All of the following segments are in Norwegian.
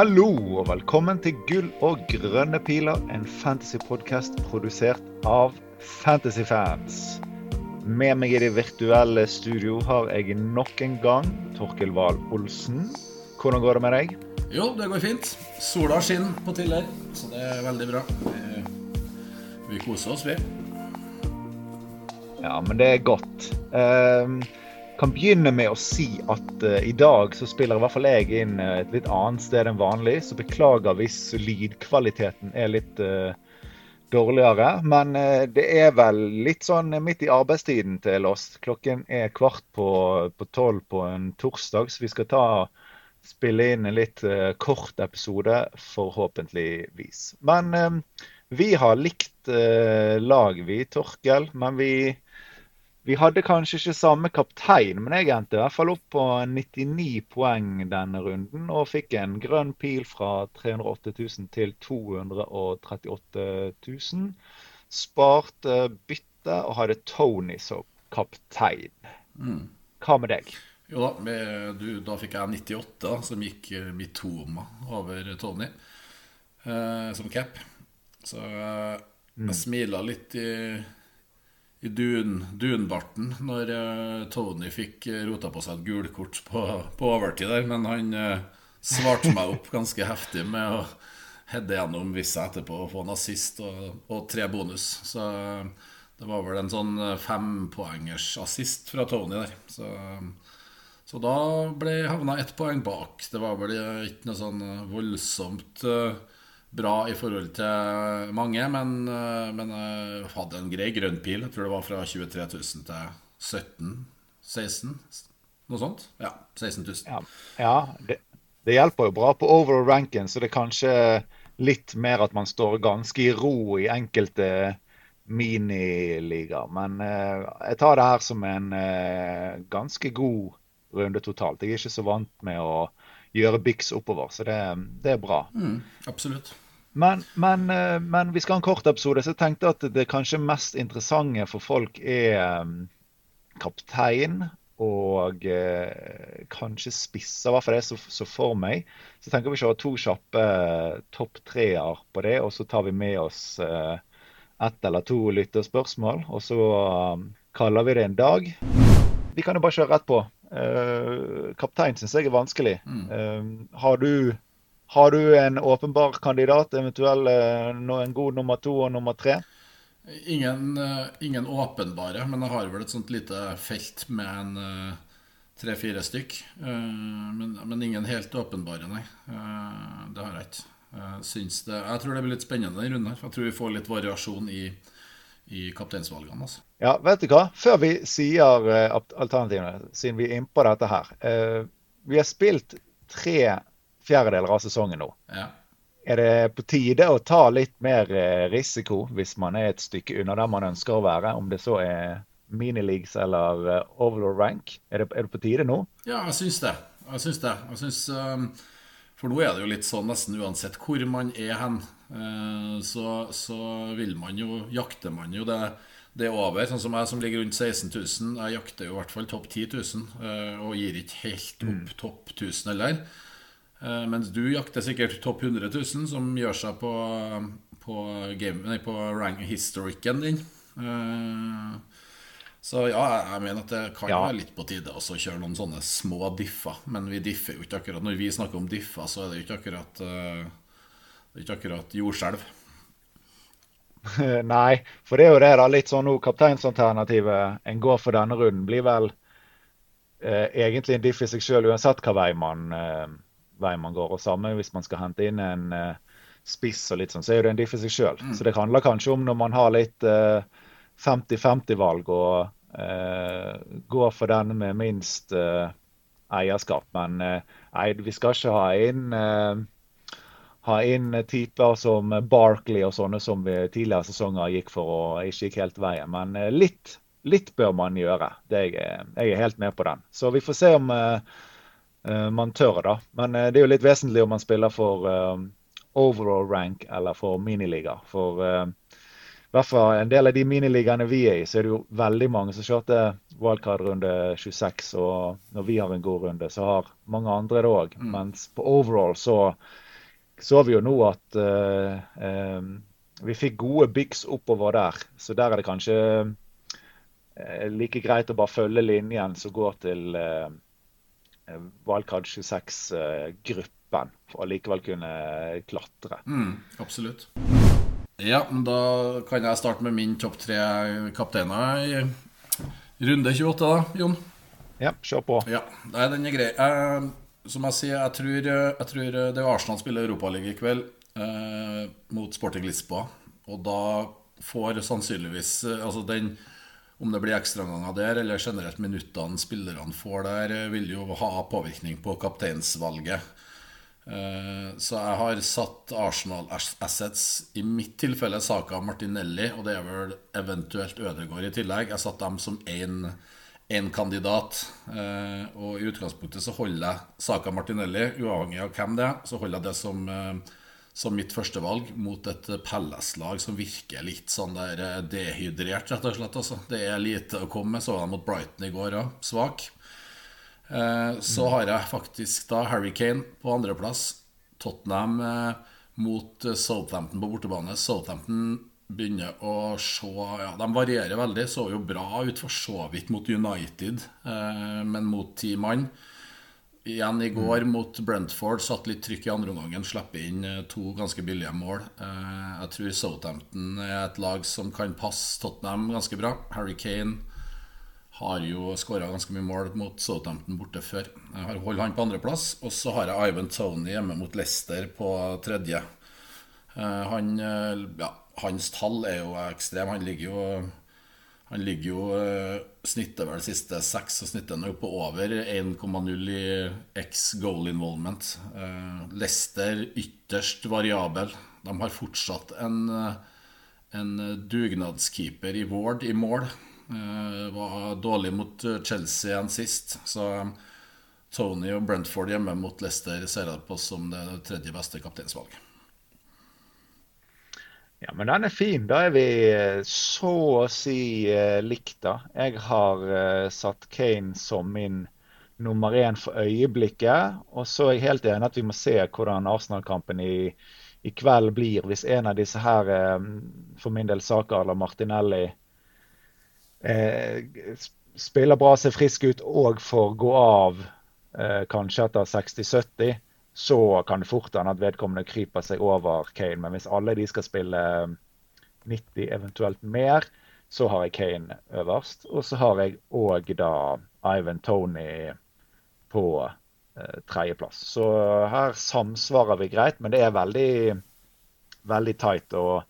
Hallo og velkommen til Gull og grønne piler, en fantasypodkast produsert av Fantasyfans. Med meg i det virtuelle studio har jeg nok en gang Torkel Wahl Olsen. Hvordan går det med deg? Jo, det går fint. Sola skinner på Tiller, så det er veldig bra. Vi, koser oss, vi. Ja, men det er godt. Um, kan begynne med å si at uh, i dag så spiller i hvert fall jeg inn uh, et litt annet sted enn vanlig, så beklager hvis lydkvaliteten er litt uh, dårligere. Men det er vel litt sånn midt i arbeidstiden til oss. Klokken er kvart på tolv på, på, en torsdag, så vi skal ta spille inn en litt kort episode, forhåpentligvis. Men vi har likt lag, vi, Torkel. Men vi vi hadde kanskje ikke samme kaptein, men jeg endte i hvert fall opp på 99 poeng denne runden. Og fikk en grønn pil fra 308 000 til 238 000. Sparte bytte og hadde Tony som kaptein. Mm. Hva med deg? Jo da, med, du, da fikk jeg 98, da, som gikk Mitoma over Tony eh, som cap. Så jeg, jeg mm. smila litt i i dun, dunbarten når uh, Tony fikk eh, rota på seg et gulkort på, på overtid der. Men han uh, svarte meg opp ganske heftig med å heade gjennom vissa etterpå og få en assist og, og, tre bonus. Så det var vel en sånn fempoengers assist fra Tony der. Så, så da ble havna ett poeng bak. Det var vel ikke noe sånn voldsomt uh, bra i forhold til mange, men, eh, men jeg hadde en grei grønn pil. Jeg tror det var fra 23 000 til 17 16 Noe sånt? Ja, 16 000. Ja, ja det, det, hjelper jo bra på overall ranken, så det er kanskje litt mer at man står ganske i ro i enkelte miniligaer. Men uh, jeg tar det her som en uh, ganske god runde totalt. Jeg er ikke så vant med å gjøre byks oppover. Så det, det er bra. Mm, absolutt. Men, men, eh, men, vi skal ha en kort episode, så jeg tenkte at det kanskje mest interessante for folk er um, kaptein og eh, kanskje spisser. I hvert fall det så, så for meg. Så tenker vi å kjøre to kjappe eh, topp treer på det, og så tar vi med oss eh, ett eller to lytterspørsmål. Og så um, kaller vi det en dag. Vi kan jo bare kjøre rett på. Uh, kaptein syns jeg er vanskelig. Mm. Uh, har, du, har, du, en åpenbar kandidat, eventuelt uh, en god nummer to og nummer tre? Ingen, ingen, åpenbare, men jeg har vel et sånt lite felt med en tre-fire stykk. Men, men, ingen helt åpenbare, nei. Det har jeg ikke. Jeg, det, jeg tror det blir litt spennende i runden her. Jeg tror vi får litt variasjon i, i kapteinsvalgene. Altså. Ja, vet du hva? Før vi sier uh, alternativene, siden vi er innpå dette her. Uh, vi har spilt tre fjerdedeler av sesongen nå. Ja. Er det på tide å ta litt mer uh, risiko hvis man er et stykke unna der man ønsker å være? Om det så er minileagues eller overlord rank. Er det, er det, på tide nå? Ja, jeg syns det. Jeg syns det. Jeg synes, um, for nå er det jo litt sånn nesten uansett hvor man er hen, så, så vil man jo Jakter man jo det det er over. Sånn som jeg som ligger rundt 16 000. Jeg jakter jo i hvert fall topp 10 000, eh, og gir ikke helt opp mm. topp 1000 heller. Eh, mens du jakter sikkert topp 100 000, som gjør seg på, på, game, nei, på rank historicen din. Eh, så ja, jeg mener at det kan ja. være litt på tide å kjøre noen sånne små differ. Men vi differ jo ikke akkurat Når vi snakker om differ, så er det ikke akkurat, det er ikke akkurat jordskjelv. Nei, for det er jo det, da. Litt sånn nå kapteinsalternativet en går for denne runden, blir vel eh, egentlig en diff i seg sjøl, uansett hva vei man, eh, vei man, går. Og samme hvis man skal hente inn en spiss og litt sånn, så er jo det en diff i seg sjøl. Mm. Så det handler kanskje om når man har litt 50-50-valg eh, og eh, går for den med minst eh, eierskap. Men nei, vi skal ikke ha inn ha inn typer som Barkley og sånne som vi tidligere sesonger gikk for og ikke gikk helt veien. Men eh, litt, litt bør man gjøre. Er jeg, er helt med på den. Så vi får se om uh, man tør, da. Men uh, det er jo litt vesentlig om man spiller for uh, overall rank eller for miniliga. For i hvert fall en del av de miniligaene vi er i, så er det jo veldig mange som kjørte wildcard runde 26, og når vi har en god runde, så har mange andre det òg. Mm. Mens på overall så så vi jo nå at uh, um, vi fikk gode bigs oppover der. Så der er det kanskje uh, like greit å bare følge linjen som går til uh, Wildcard 26-gruppen, for å likevel kunne klatre. Mm, absolutt. Ja, da kan jeg starte med min topp tre kapteiner i runde 28, da, Jon. Ja, kjør på. Ja, den er grei. Jeg, som jeg sier, jeg tror, jeg tror det er Arsenal spiller Europaliga i kveld eh, mot Sporting Lisboa. Og da får sannsynligvis eh, altså den om det blir ekstraomganger der, eller generelt minuttene spillerne får der, eh, vil jo ha påvirkning på kapteinsvalget. Eh, så jeg har satt Arsenal Assets, i mitt tilfelle Saka Martinelli, og det er vel eventuelt Ødegaard i tillegg. Jeg satt dem som én kandidat. Eh, og i utgangspunktet så holder jeg Saka Martinelli, uavhengig av hvem det er, så holder jeg det som, eh, som mitt førstevalg mot et Pelles-lag som virker litt sånn der dehydrert, rett og slett. Altså. Det er lite å komme med. Så jeg mot Brighton i går òg, svak. Eh, så har jeg faktisk da Harry Kane på andreplass. Tottenham eh, mot eh, Southampton på bortebane. Southampton begynner å se ja, De varierer veldig. Så jo bra ut for så vidt mot United, men mot ti mann. Igjen i går mot Brentford satt litt trykk i andre omgangen. Slipper inn to ganske billige mål. Jeg tror Southampton er et lag som kan passe Tottenham ganske bra. Harry Kane har jo skåra ganske mye mål mot Southampton borte før. Jeg har holdt han på andreplass. Og så har jeg Ivan Tony hjemme mot Leicester på tredje. Eh, han, eh, ja, hans tall er jo ekstrem. Han ligger jo han ligger jo uh, Snittet vel siste seks, og snittet er på over 1,0 i X goal involvement. Leicester ytterst variabel. De har fortsatt en, en dugnadskeeper i Ward i mål. Eh, var dårlig mot eh, Chelsea enn sist. Så eh, Tony og Brentford hjemme mot Leicester ser jeg på som det tredje beste kapteinsvalget. Ja, men den er fin. Da er vi så å si likt, da. Jeg har satt Kane som min nummer én for øyeblikket. Og så er jeg helt enig at vi må se hvordan Arsenal-kampen i, i, kveld blir. Hvis en av disse her, for min del Saka eller Martinelli, eh, spiller bra, ser frisk ut og får gå av eh, kanskje etter 60-70, så kan det fort hende at vedkommende kryper seg over Kane. Men hvis alle de skal spille 90, eventuelt mer, så har jeg Kane øverst. Og så har jeg òg da Ivan Tony på eh, tredjeplass. Så her samsvarer vi greit, men det er veldig, veldig tight. Og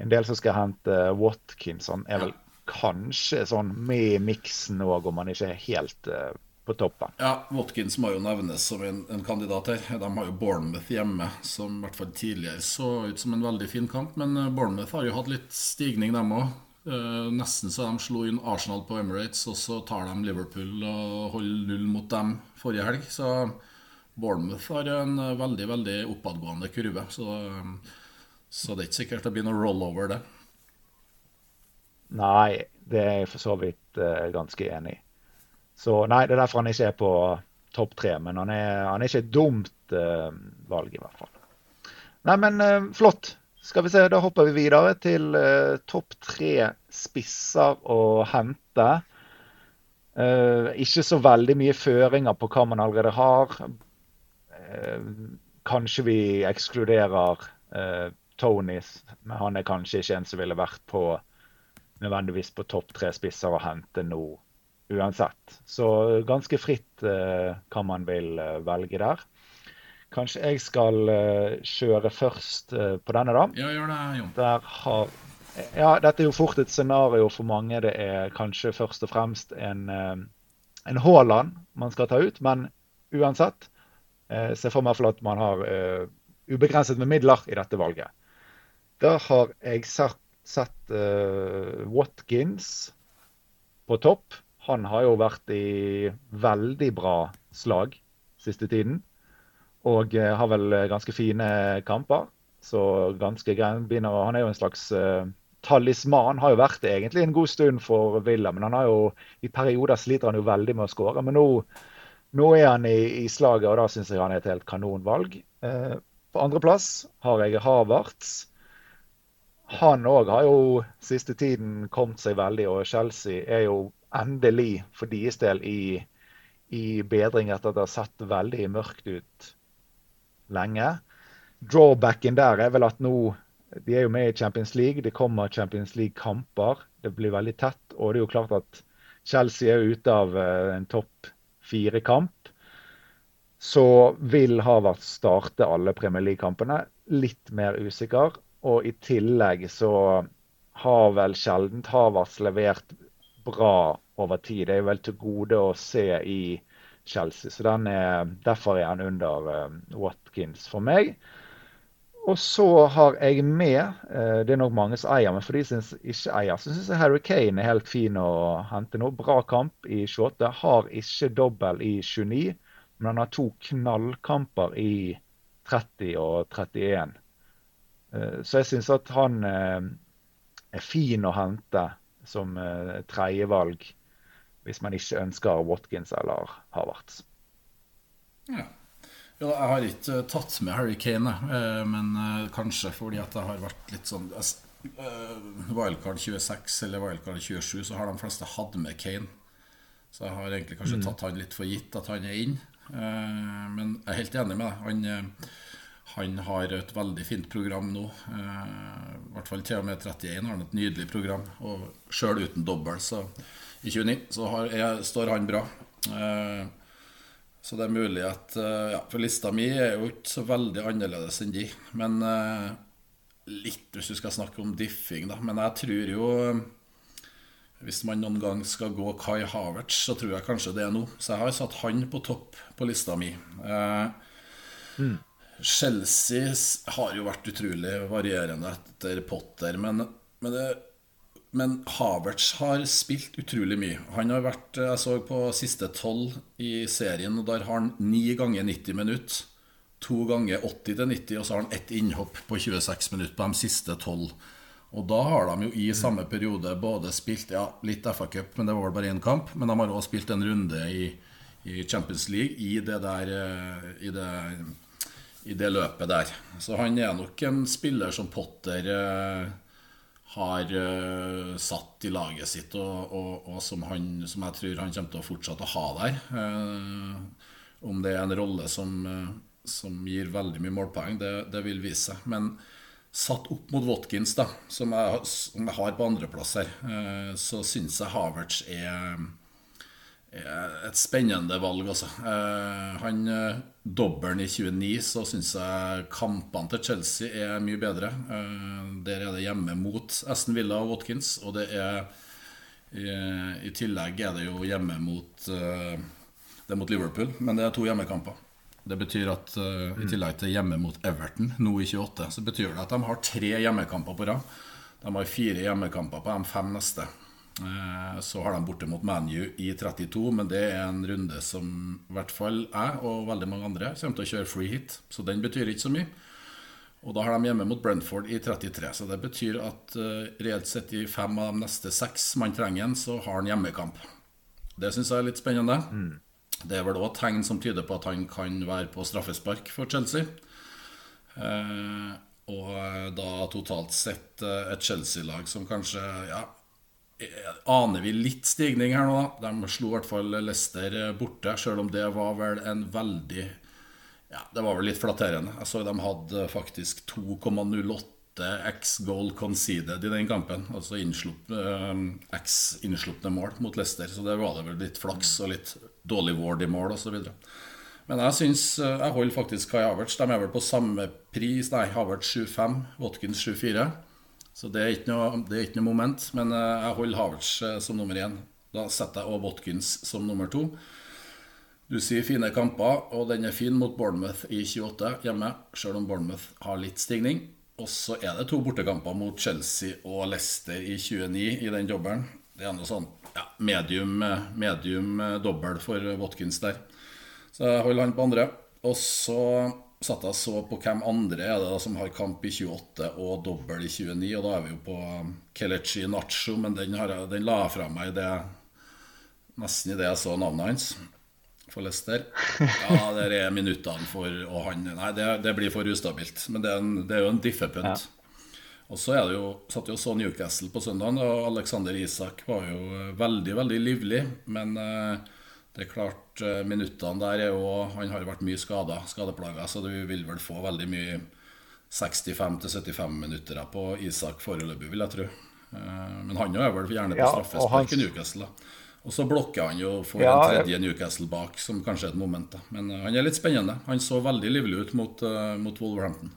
en del som skal hente Watkinson, er vel kanskje sånn med miksen òg, om man ikke er helt uh, på toppen. Ja, Watkins må jo nevnes som en, en, kandidat her. De har jo Bournemouth hjemme, som i hvert fall tidligere så ut som en veldig fin kamp. Men eh, Bournemouth har jo hatt litt stigning, dem òg. Uh, eh, nesten så de slo inn Arsenal på Emirates, og så tar de Liverpool og holder null mot dem forrige helg. Så Bournemouth har en veldig, veldig oppadgående kurve. Så, så det er ikke sikkert det blir noe rollover, det. Nei, det er jeg for så vidt uh, ganske enig i. Så nei, det er derfor han ikke er på topp tre. Men han er, han er, ikke et dumt uh, valg, i hvert fall. Nei, men uh, flott. Skal vi se, Da hopper vi videre til topp tre spisser å hente. ikke så veldig mye føringer på hva man allerede har. kanskje vi ekskluderer Tonys, men han er kanskje ikke en som ville vært på nødvendigvis på topp tre spisser å hente nå uansett. Så ganske fritt eh, hva man vil eh, velge der. Kanskje jeg skal eh, kjøre først eh, på denne, da. Ja, gjør det, Jon. Der har ja, dette er jo fort et scenario for mange. Det er kanskje først og fremst en, eh, en Haaland man skal ta ut. Men uansett, eh, se for meg at man har eh, ubegrenset med midler i dette valget. Da har jeg sagt sett uh, Watkins på topp. Han har jo vært i veldig bra slag siste tiden. Og uh, har vel ganske fine kamper. Så ganske begynner, Han er jo en slags uh, talisman. Har jo vært det egentlig en god stund for Villa, men han har jo i perioder sliter han jo veldig med å skåre. Men nå, nå, er han i, i, slaget, og da syns jeg han er et helt kanonvalg. Uh, på andreplass har jeg Havertz. Han òg har jo siste tiden kommet seg veldig, og Chelsea er jo endelig for deres del i, i bedring etter at det har sett veldig mørkt ut lenge. Drawbacken der er vel at nå De er jo med i Champions League. Det kommer Champions League-kamper. Det blir veldig tett. Og det er jo klart at Chelsea er ute av eh, en topp fire-kamp. Så vil Havert starte alle Premier League-kampene. Litt mer usikker. Og i tillegg så har vel sjelden Havertz levert bra over tid. Det er vel til gode å se i Chelsea. Så er, derfor er han under uh, Watkins for meg. Og så har jeg med uh, Det er nok mange som eier, men for de som ikke eier, så syns jeg Harry Kane er helt fin å hente nå. Bra kamp i 28. Har ikke dobbel i 29, men han har to knallkamper i 30 og 31. Eh, så jeg syns at han er fin å hente som tredjevalg hvis man ikke ønsker Watkins eller Havertz. Ja. ja. jeg har ikke eh, tatt med Harry Kane, eh, men eh, kanskje fordi at det har vært litt sånn Wildcard 26 eller Wildcard 27, så har de fleste hatt med Kane. Så jeg har egentlig kanskje mm. tatt han litt for gitt at han er inn. Men jeg er helt enig med deg. Han, han har et veldig fint program nå. I hvert fall til og med 31 har han et nydelig program. Og sjøl uten dobbel, i 29 så har, jeg, står han bra. Eh, så det er mulig at eh, ja, For lista mi er jo ikke så veldig annerledes enn de. Men eh, litt hvis du skal snakke om diffing, da. Men jeg tror jo Hvis man noen gang skal gå Kai Havertz, så tror jeg kanskje det er nå. Så jeg har satt han på topp på lista mi. Mm. Chelsea har jo vært utrolig varierende etter Potter, men, men det men Havertz har spilt utrolig mye. Han har vært, Jeg så på siste tolv i serien, og der har han ni ganger 90 minutter. To ganger 80 til 90, og så har han ett innhopp på 26 minutter på de siste tolv. Og da har de jo i samme periode både spilt ja, litt FA-cup, men det var vel bare én kamp. Men de har også spilt en runde i, i Champions League i det, der, eh, i, det, i det løpet der. Så han er nok en spiller som Potter eh, har eh, satt i laget sitt, og, og, og som, han, som, jeg tror han kommer til å fortsette å ha der. Eh, om det er en rolle som, uh, som gir veldig mye målpoeng, det, det, vil vise seg. Men satt opp mot Watkins, da, som jeg, som jeg har på andreplass her, så syns jeg Havertz er et spennende valg, altså. Han dobbelen i 29, så syns jeg kampene til Chelsea er mye bedre. Der er det hjemme mot Aston Villa og Watkins, og det er i tillegg er det jo hjemme mot Det er mot Liverpool, men det er to hjemmekamper. Det betyr at i tillegg til hjemme mot Everton nå i 28, så betyr det at de har tre hjemmekamper på rad. De har fire hjemmekamper på de fem neste. Eh, så har de borte mot ManU i 32, men det er en runde som i hvert fall jeg og veldig mange andre kommer til å kjøre free hit. Så den betyr ikke så mye. Og da har de hjemme mot Brentford i 33. Så det betyr at uh, reelt sett i fem av de neste seks man trenger en, så har han hjemmekamp. Det syns jeg er litt spennende. Mm. Det er vel òg tegn som tyder på at han kan være på straffespark for Chelsea. Uh, og da totalt sett et Chelsea-lag som kanskje ja, aner vi litt stigning her nå. Da. De slo i hvert fall Leicester borte, selv om det var vel en veldig Ja, det var vel litt flatterende. Jeg så de hadde faktisk 2,08 x goal conceded i den kampen. Altså eh, x innslupne mål mot Leicester. Så det var det vel litt flaks og litt dårlig ward i mål osv. Men jeg syns eh, Jeg holder faktisk Kai Havertz. De er vel på samme pris. Nei, Havertz 7,5, Watkins 7,4. Så det er ikke noe, er ikke noe moment. Men eh, jeg holder Havertz eh, som nummer én. Da setter jeg også Watkins som nummer to. Du sier fine kamper, og den er fin mot Bournemouth i 28 hjemme, selv om Bournemouth har litt stigning. Og så er det to bortekamper mot Chelsea og Leicester i 29 i den dobbelen. Det er noe sånn ja, medium, medium dobbel for Watkins der. Så jeg holder han på andre. Og så satt jeg så på hvem andre er det da som har kamp i 28 og dobbel i 29. Og da er vi jo på um, Kelechi Nacho, men den, har jeg, den la jeg fra meg det, nesten idet jeg så navnet hans for Leicester. Ja, der er minuttene for Og han Nei, det, det blir for ustabilt. Men det er, en, det er jo en diffepunt. Ja. Og så er det jo, satt jo så Newcastle på søndag, og Alexander Isak var jo eh, veldig, veldig livlig. Men eh, det er klart, eh, minuttene der er jo Han har vært mye skada, skadeplaga, så du vil vel få veldig mye 65-75 minutter på Isak foreløpig, vil jeg tro. Men han er vel gjerne på ja, straffespark i Newcastle. Og så blokker han jo for ja, en tredje Newcastle bak, som kanskje er et moment. Da. Men han er litt spennende. Han så veldig livlig ut mot, mot Wolverhampton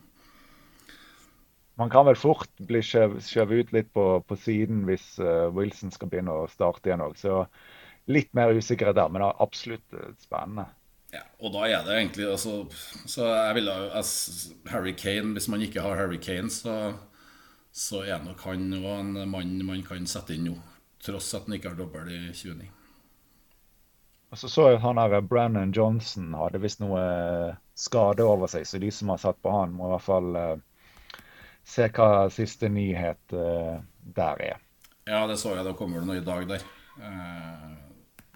man kan vel fort bli skjøvet ut litt på, på siden hvis uh, Wilson skal begynne å starte igjen òg. Så litt mer usikre der, men det er absolutt uh, spennende. Ja, og da er det egentlig altså, Så jeg ville Harry Kane Hvis man ikke har Harry Kane, så, så er nok han òg en mann man kan sette inn nå. Tross at han ikke har dobbel i 29. Og så så jeg han her Brennan Johnson hadde visst noe skade over seg, så de som har satt på han, må i hvert fall uh, se hva siste nyhet uh, der er. Ja, det så jeg. Da kommer det noe i dag der. Uh,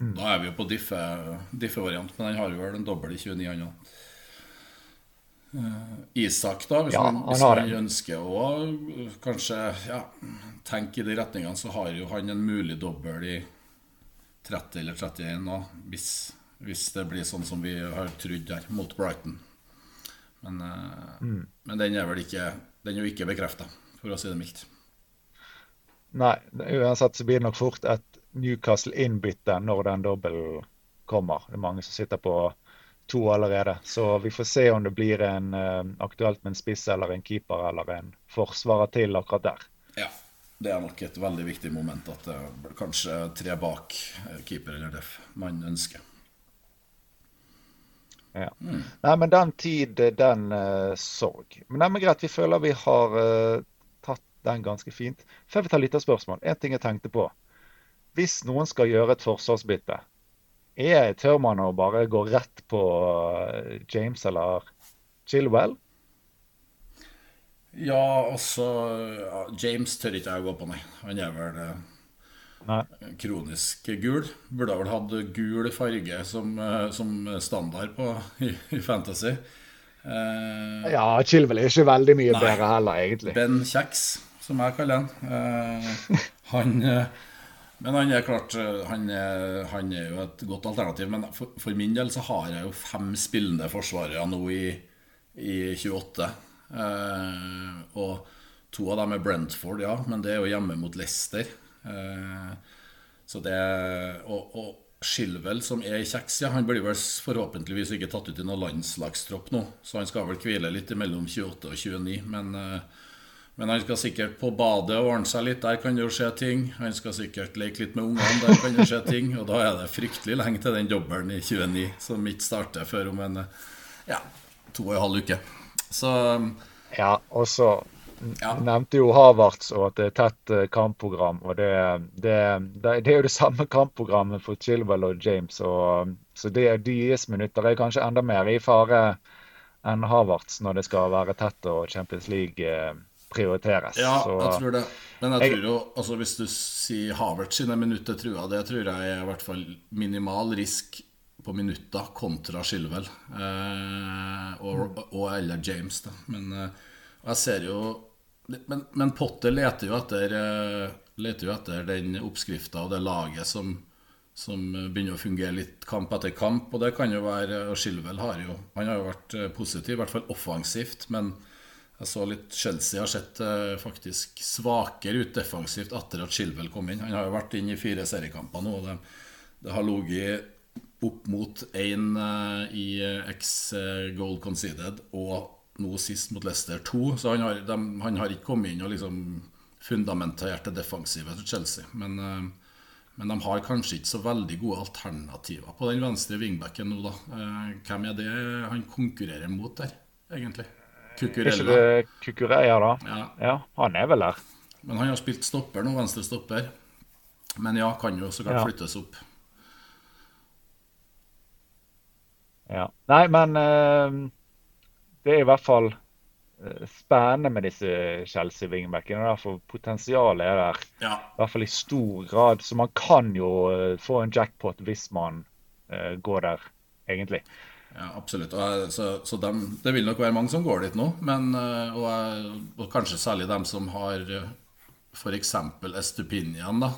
mm. Da er vi jo på diffe-variant, men han har jo vel en dobbel i 29, han òg. Uh, Isak, da, hvis, ja, han, hvis han ønsker å kanskje ja, tenke i de retningene, så har jo han en mulig dobbel i 30 eller 31 nå, hvis, hvis, det blir sånn som vi har trodd der, mot Brighton. Men, uh, mm. men den er vel ikke den er jo ikke bekrefta, for å si det mildt. Nei, uansett så blir det nok fort et Newcastle-innbytte når den dobbelen kommer. Det er mange som sitter på to allerede. Så vi får se om det blir en, uh, aktuelt med en spiss eller en keeper eller en forsvarer til akkurat der. Ja, det er nok et veldig viktig moment at det er kanskje tre bak eh, keeper eller def man ønsker. Ja. Mm. Nei, men den tid, den uh, sorg. Men, det er greit, vi føler vi har uh, tatt den ganske fint. Før vi tar litt av spørsmål, en ting jeg tenkte på. Hvis noen skal gjøre et forsvarsbytte, er, tør man å bare gå rett på uh, James eller Chilwell? Ja, altså James tør ikke jeg å gå på, nei. Han er vel Nei. Kronisk gul. Burde vel hatt gul farge som, eh, som standard på, i, i Fantasy. Eh, ja, Chilwell er ikke veldig mye nei. bedre heller, egentlig. Ben Kjeks, som jeg kaller han. Eh, han eh, men han er klart eh, han er, han er, jo et godt alternativ. Men for, for, min del så har jeg jo fem spillende forsvarere nå i, i 28. Eh, og to av dem er Brentford, ja, men det er jo hjemme mot Leicester. Eh, så det Og, og Skilvel, som er i kjeks, ja, han blir vel forhåpentligvis ikke tatt ut i noen landslagstropp nå. Så han skal vel hvile litt mellom 28 og 29. Men, eh, men han skal sikkert på badet og ordne seg litt. Der kan det jo skje ting. Han skal sikkert leke litt med ungene. Der kan det skje ting. Og da er det fryktelig lenge til den dobbelen i 29, som ikke starter før om en ja, to og en halv uke. Så Ja, og så ja. Nevnte jo Havertz og at det er tett eh, kampprogram. og Det, det, det, det er jo det samme kampprogrammet for Chilwell og James. Og, så det, deres minutter er kanskje enda mer i fare enn Havertz når det skal være tett og Champions League eh, prioriteres. Ja, så, jeg tror det. Men jeg, jeg tror jo, altså hvis du sier Havertz sine minutter, jeg det tror jeg er i hvert fall minimal risk på minutter kontra Skilvel eh, og, og, eller James. da. Men eh, jeg ser jo men, men, Potter leter jo etter, eh, leter jo etter den oppskrifta og det laget som, som, begynner å fungere litt kamp etter kamp. Og det kan jo være Og Skilvel har jo Han har jo vært eh, positiv, i hvert fall offensivt. Men jeg så litt Chelsea har sett eh, faktisk svakere ut defensivt etter at Shilwell kom inn. Han har jo vært inn i fire seriekamper nå. og det, det har ligget opp mot én i X goal conceded og nå sist mot Leicester 2. Så han har, de, han har ikke kommet inn og liksom fundamentert det defensive til Chelsea. Men, men, de har kanskje ikke så veldig gode alternativer på den venstre wingbacken nå, da. Hvem er det han konkurrerer mot der, egentlig? Kukurella. Er ikke det Kukureya, da? Ja. ja. Han er vel der. Men han har spilt stopper nå, venstre stopper. Men ja, kan jo så klart ja. flyttes opp. Ja. Nei, men uh det er i hvert fall eh, spennende med disse Chelsea-wingbackene. For potensialet er der. Ja. I hvert fall i stor grad. Så man kan jo eh, få en jackpot hvis man går der, egentlig. Ja, absolutt. Jeg, så, så dem, det vil nok være mange som går dit nå. Men, og, jeg, og kanskje særlig dem som har f.eks. Estupinian. da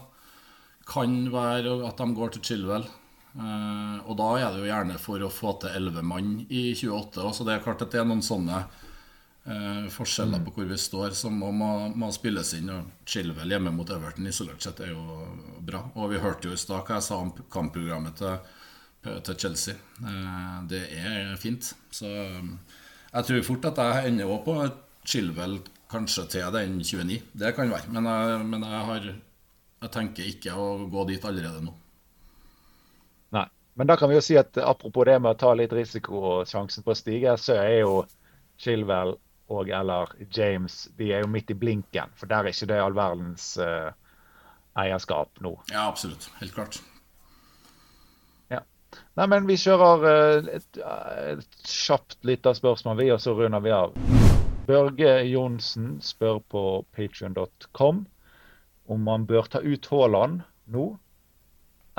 Kan være at de går til Chilwell. Uh, og da er det jo gjerne for å få til 11 mann i 28. Så det er klart at det er noen sånne uh, forskjeller på hvor vi står som må, må, spilles inn. Og Chilwell hjemme mot Everton isolert sett er jo bra. Og vi hørte jo i stad hva jeg sa om kampprogrammet til, til Chelsea. Uh, det er fint. Så jeg tror fort at jeg ender opp på Chilwell kanskje til den 29. Det kan være. Men jeg, men jeg, har, jeg tenker ikke å gå dit allerede nå. Nei. Men da kan vi jo si at apropos det med å ta litt risiko og sjansen på å stige, så er jo Chilwell og eller James de er jo midt i blinken. For der er ikke det all verdens uh, eierskap nå. Ja, absolutt. Helt klart. Nei, men vi kjører uh, et, et kjapt lite spørsmål, vi, og så runder vi av. Børge Johnsen spør på patrion.com om man bør ta ut Haaland nå,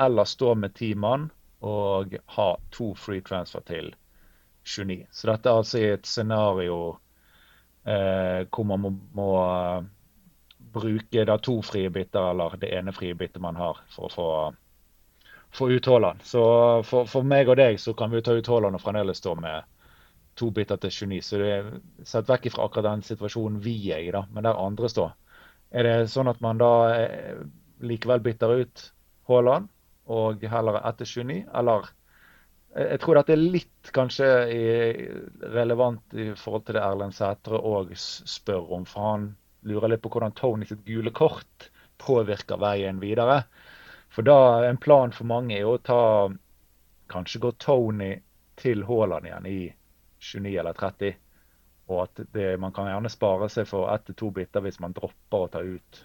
eller stå med mann og ha to free transfer til 29. Så dette er altså et scenario eh, hvor man må, må uh, bruke da to frie bytter, eller det ene frie byttet man har, for å få, få ut Haaland. Så for, for, meg og deg så kan vi ta ut Haaland og fremdeles stå med to bytter til 29. Så det er sett vekk fra akkurat den situasjonen vi er i, da, men der andre står. Er det sånn at man da eh, likevel bytter ut Haaland? og heller etter 29, eller jeg tror dette er litt kanskje relevant i forhold til det Erlend Sætre òg spør om. For han lurer litt på hvordan Tony sitt gule kort påvirker veien videre. For da en plan for mange er å ta Kanskje gå Tony til Haaland igjen i 29 eller 30. Og at det, man kan gjerne spare seg for ett til to biter hvis man dropper å ta ut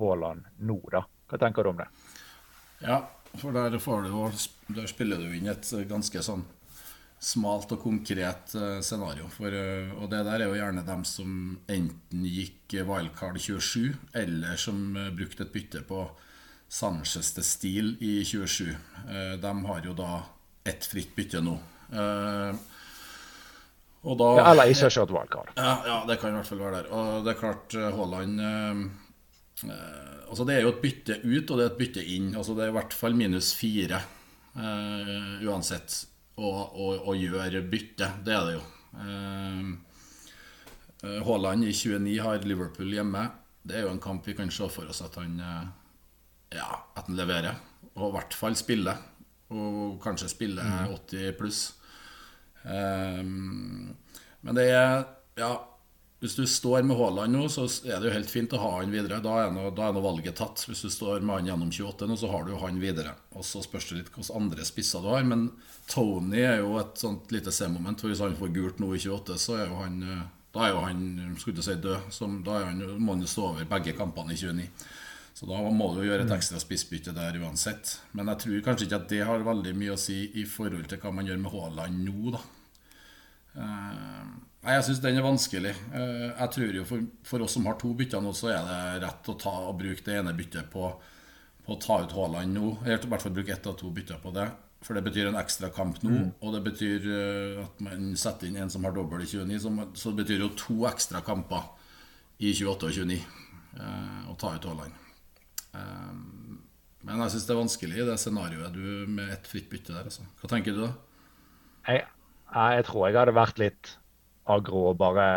Haaland nå, da. Hva tenker du om det? Ja, for der, du, der, spiller du inn et ganske sånn smalt og konkret uh, scenario. For, uh, og det der er jo gjerne dem som enten gikk wildcard 27, eller som uh, brukte et bytte på Sanchez til Stil i 27. de har jo da ett fritt bytte nå. og da, ja, eller ikke kjørt wildcard. Ja, ja, det kan i hvert fall være der. Og det er klart, Haaland Altså Det er jo et bytte ut, og det er et bytte inn. Altså Det er i hvert fall minus fire uansett å, gjøre bytte. Det er det jo. Haaland i 29 har Liverpool hjemme. Det er jo en kamp vi kan se for oss at han, ja, at han leverer. Og i hvert fall spiller. Og kanskje spiller 80 mm. pluss. Um, men det er Ja hvis du står med Haaland nå, så er det jo helt fint å ha han videre. Da er, noe, er valget tatt. Hvis du står med han gjennom 28 nå, så har du jo han videre. Og så spørs det litt hvilke andre spisser du har. Men Tony er jo et sånt lite C-moment. Hvis han får gult nå i 28, så er jo han eh, Da er jo han skulle si død. Som, da han, må han stå over begge kampene i 29. Så da må du jo gjøre et ekstra spissbytte der uansett. Men jeg tror kanskje ikke at det har veldig mye å si i forhold til hva man gjør med Haaland nå, da. Uh, Nei, Jeg syns den er vanskelig. Eh, jeg tror jo for, for, oss som har to bytter nå, så er det rett å ta og bruke det ene byttet på, på å ta ut Haaland nå. Eller i hvert fall bruke ett av to bytter på det. For det betyr en ekstra kamp nå. Mm. Og det betyr uh, at man setter inn en som har dobbel i 29. Så, så, det betyr jo to ekstra kamper i 28 og 29 uh, å ta ut Haaland. Um, men jeg syns det er vanskelig i det scenarioet du med ett fritt bytte der. Altså. Hva tenker du da? Jeg, jeg tror jeg hadde vært litt agro og bare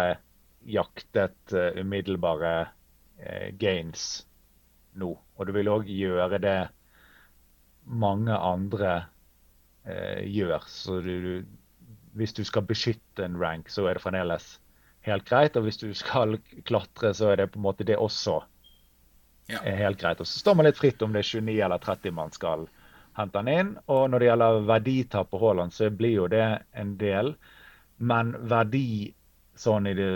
jaktet uh, umiddelbare uh, gains nå. Og du vil òg gjøre det mange andre uh, gjør. Så du, du, hvis du skal beskytte en rank, så er det fremdeles helt greit. Og hvis du skal klatre, så er det på en måte det også ja. helt greit. Og så står man litt fritt om det er 29 eller 30 man skal hente den inn. Og når det gjelder verditap på Haaland, så blir jo det en del. Men verdi sånn i det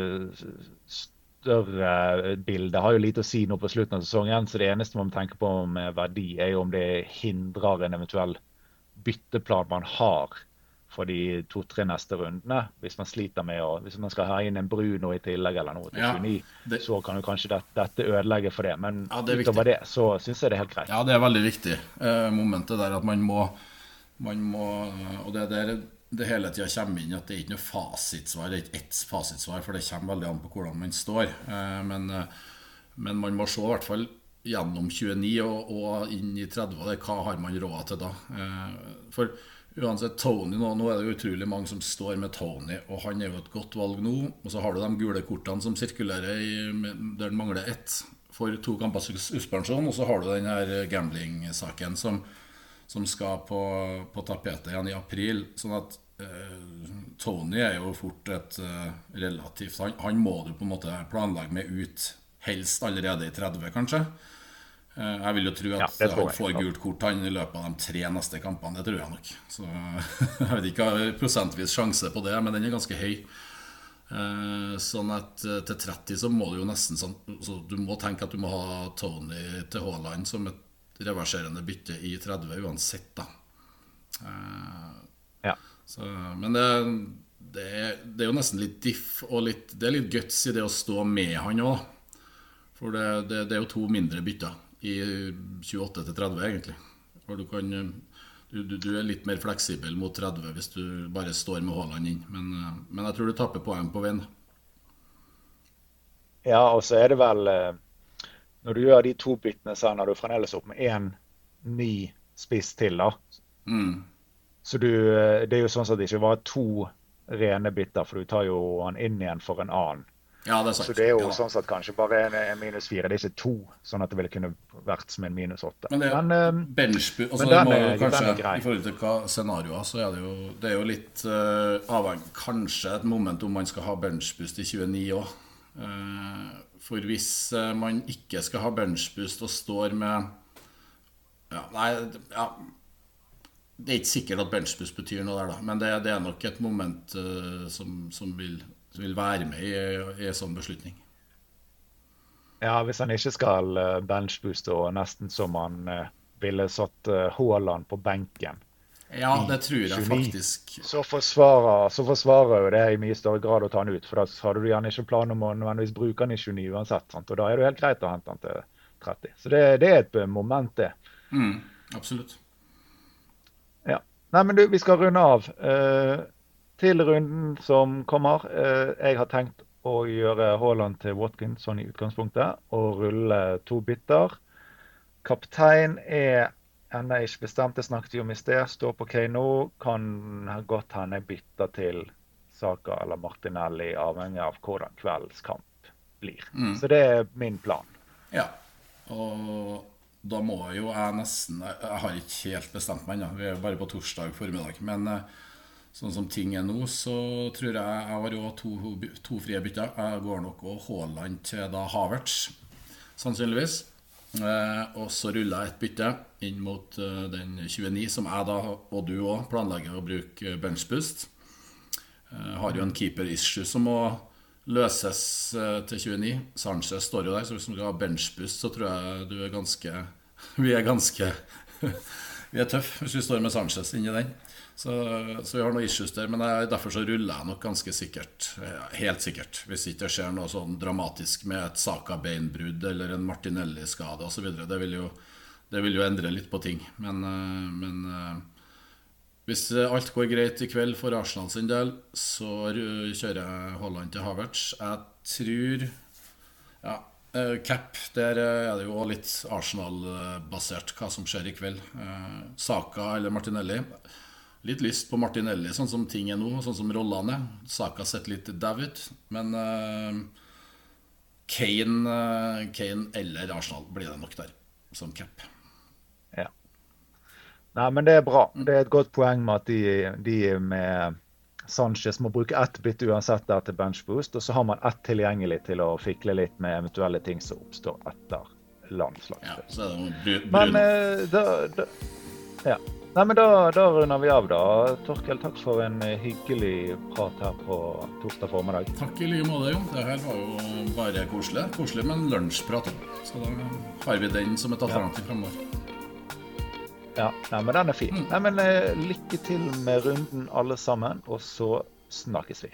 større bildet har jo lite å si nå på slutten av sesongen. Så det eneste man må tenke på med verdi, er jo om det hindrer en eventuell bytteplan man har for de to-tre neste rundene. Hvis man sliter med å Hvis man skal ha inn en Bruno i tillegg eller noe til Ja, 29, det- så kan jo kanskje det, dette ødelegge for det. Men Ja, det er utover viktig. det så syns jeg det er helt greit. Ja, det er veldig viktig. Eh, momentet der at man må, man må Og det er der det hele tida kommer inn at det er ikke noe fasitsvar. Det er ikke ett fasitsvar, for det kommer veldig an på hvordan man står. Eh, men, eh, men man må se i hvert fall gjennom 29 og, og inn i 30. Det, hva har man råd til da? Eh, for uansett Tony nå, nå er det utrolig mange som står med Tony, og han er jo et godt valg nå. Og så har du de gule kortene som sirkulerer i, der det mangler ett for to kampers suspensjon. Og så har du den her gambling-saken som, som skal på, på tapetet igjen i april. Sånn at eh, Tony er jo fort et eh, relativt han, han må du på en måte planlegge med ut, helst allerede i 30, kanskje. Eh, Jeg vil jo tro at ja, han får gult kort han i løpet av de tre neste kampene. Det tror jeg nok. Så jeg vet ikke prosentvis sjanse på det, men den er ganske høy. Eh, Sånn at eh, til 30 så må du jo nesten sånn så Du må tenke at du må ha Tony til Haaland som et reverserende bytte i 30 uansett, da. Ja. Så, men det, det, er, det er jo nesten litt diff og litt, det er litt guts i det å stå med han òg. For det, det, det er jo to mindre bytter i 28-30, egentlig. For du kan du, du, du er litt mer fleksibel mot 30 hvis du bare står med Haaland inn. Men, eh, men jeg tror du taper poeng på veien. Ja, og så er det vel eh, Når du gjør de to byttene, så ender du fremdeles opp med én ny spiss til, da. Mm. Så du, eh, det er jo sånn at det ikke var to rene bytter, for du tar jo han inn igjen for en annen. Ja, det er sant. Så det er jo Ja sånn sett kanskje bare en, en minus fire. Det er ikke to, sånn at det ville kunne vært som en minus åtte. Men det er uh, benchbu altså men den må jo kanskje. I forhold til hva scenarioer, så er det jo, det er jo litt uh, avhengig Kanskje et moment om man skal ha benchboost i 29 òg. for hvis eh, man ikke skal ha benchboost og står med ja, Nei, ja, det er ikke sikkert at benchboost betyr noe der, da. Men det, det er nok et moment uh, som, som, vil, som vil være med i, en sånn beslutning. ja, hvis han ikke skal eh, benchbooste og nesten som han eh, ville satt eh, Haaland på benken, Ja, det tror jeg 29. faktisk. så forsvarer, så forsvarer jo det i mye større grad å ta han ut. For da har du gjerne ikke plan om å nødvendigvis bruke han i 29 uansett. Sant? Og da er det jo helt greit å hente han til 30. Så det, det er et moment, det. Mm, absolutt. Ja. Nei, men du, vi skal runde av. Eh, til runden som kommer. Eh, jeg har tenkt å gjøre Haaland til Watkins sånn i utgangspunktet, og rulle to bytter. Kaptein er ennå ikke bestemt, det snakket vi om i sted. Står på Kano. Kan godt hende jeg bytter til Saka eller Martinelli, avhengig av hvordan kveldens kamp blir. Så det er min plan. Ja. Og da må jo jeg nesten Jeg har ikke helt bestemt meg ennå. Vi er jo bare på torsdag formiddag. Men eh, sånn som ting er nå, så tror jeg jeg har òg to, to frie bytter. Jeg går nok og Haaland til da Havertz, sannsynligvis. Eh, og så ruller jeg et bytte inn mot eh, den 29, som jeg da, og du òg, planlegger å bruke benchboost. Eh, har jo en keeper-issue som må løses eh, til 29. Sanchez står jo der, så hvis du skal ha benchboost, så tror jeg du er ganske Vi er ganske Vi er tøffe hvis vi står med Sanchez inni den. Så, så vi har noen issues der. Men jeg, derfor så ruller jeg nok ganske sikkert. eh, Helt sikkert. Hvis ikke det skjer noe sånn dramatisk med et Saka-beinbrudd eller en Martinelli-skade osv. Det, vil det vil jo endre litt på ting. Men, eh, men eh, hvis alt går greit i kveld for Arsenal sin del, så kjører jeg Haaland til Havertz. Jeg tror Ja, cap. Der eh, er det jo litt Arsenal-basert hva som skjer i kveld. Eh, Saka eller Martinelli. Litt lyst på Martinelli, sånn som ting er nå, sånn som rollene. Saka sett litt David, men eh, Kane, eh, Kane eller Arsenal blir det nok der, som cap. Ja. Nei, men det er bra. Det er et godt poeng med at de, de med Sanchez må bruke ett bytte uansett der til benchboost, og så har man ett tilgjengelig til å fikle litt med eventuelle ting som oppstår etter Ja, landslagsspill. så det noe Men brun. eh, da, da Ja. Nei, men da, da runder vi av, da. Torkel, takk for en eh, hyggelig prat her på torsdag formiddag. Takk i like måte, Jon. Det her var jo bare koselig. Koselig med en lunsjprat. Så da har vi den som et alternativ fremover. Ja, nei, men den er fin. Mm. Nei, men eh, Lykke til med runden, alle sammen, og så snakkes vi.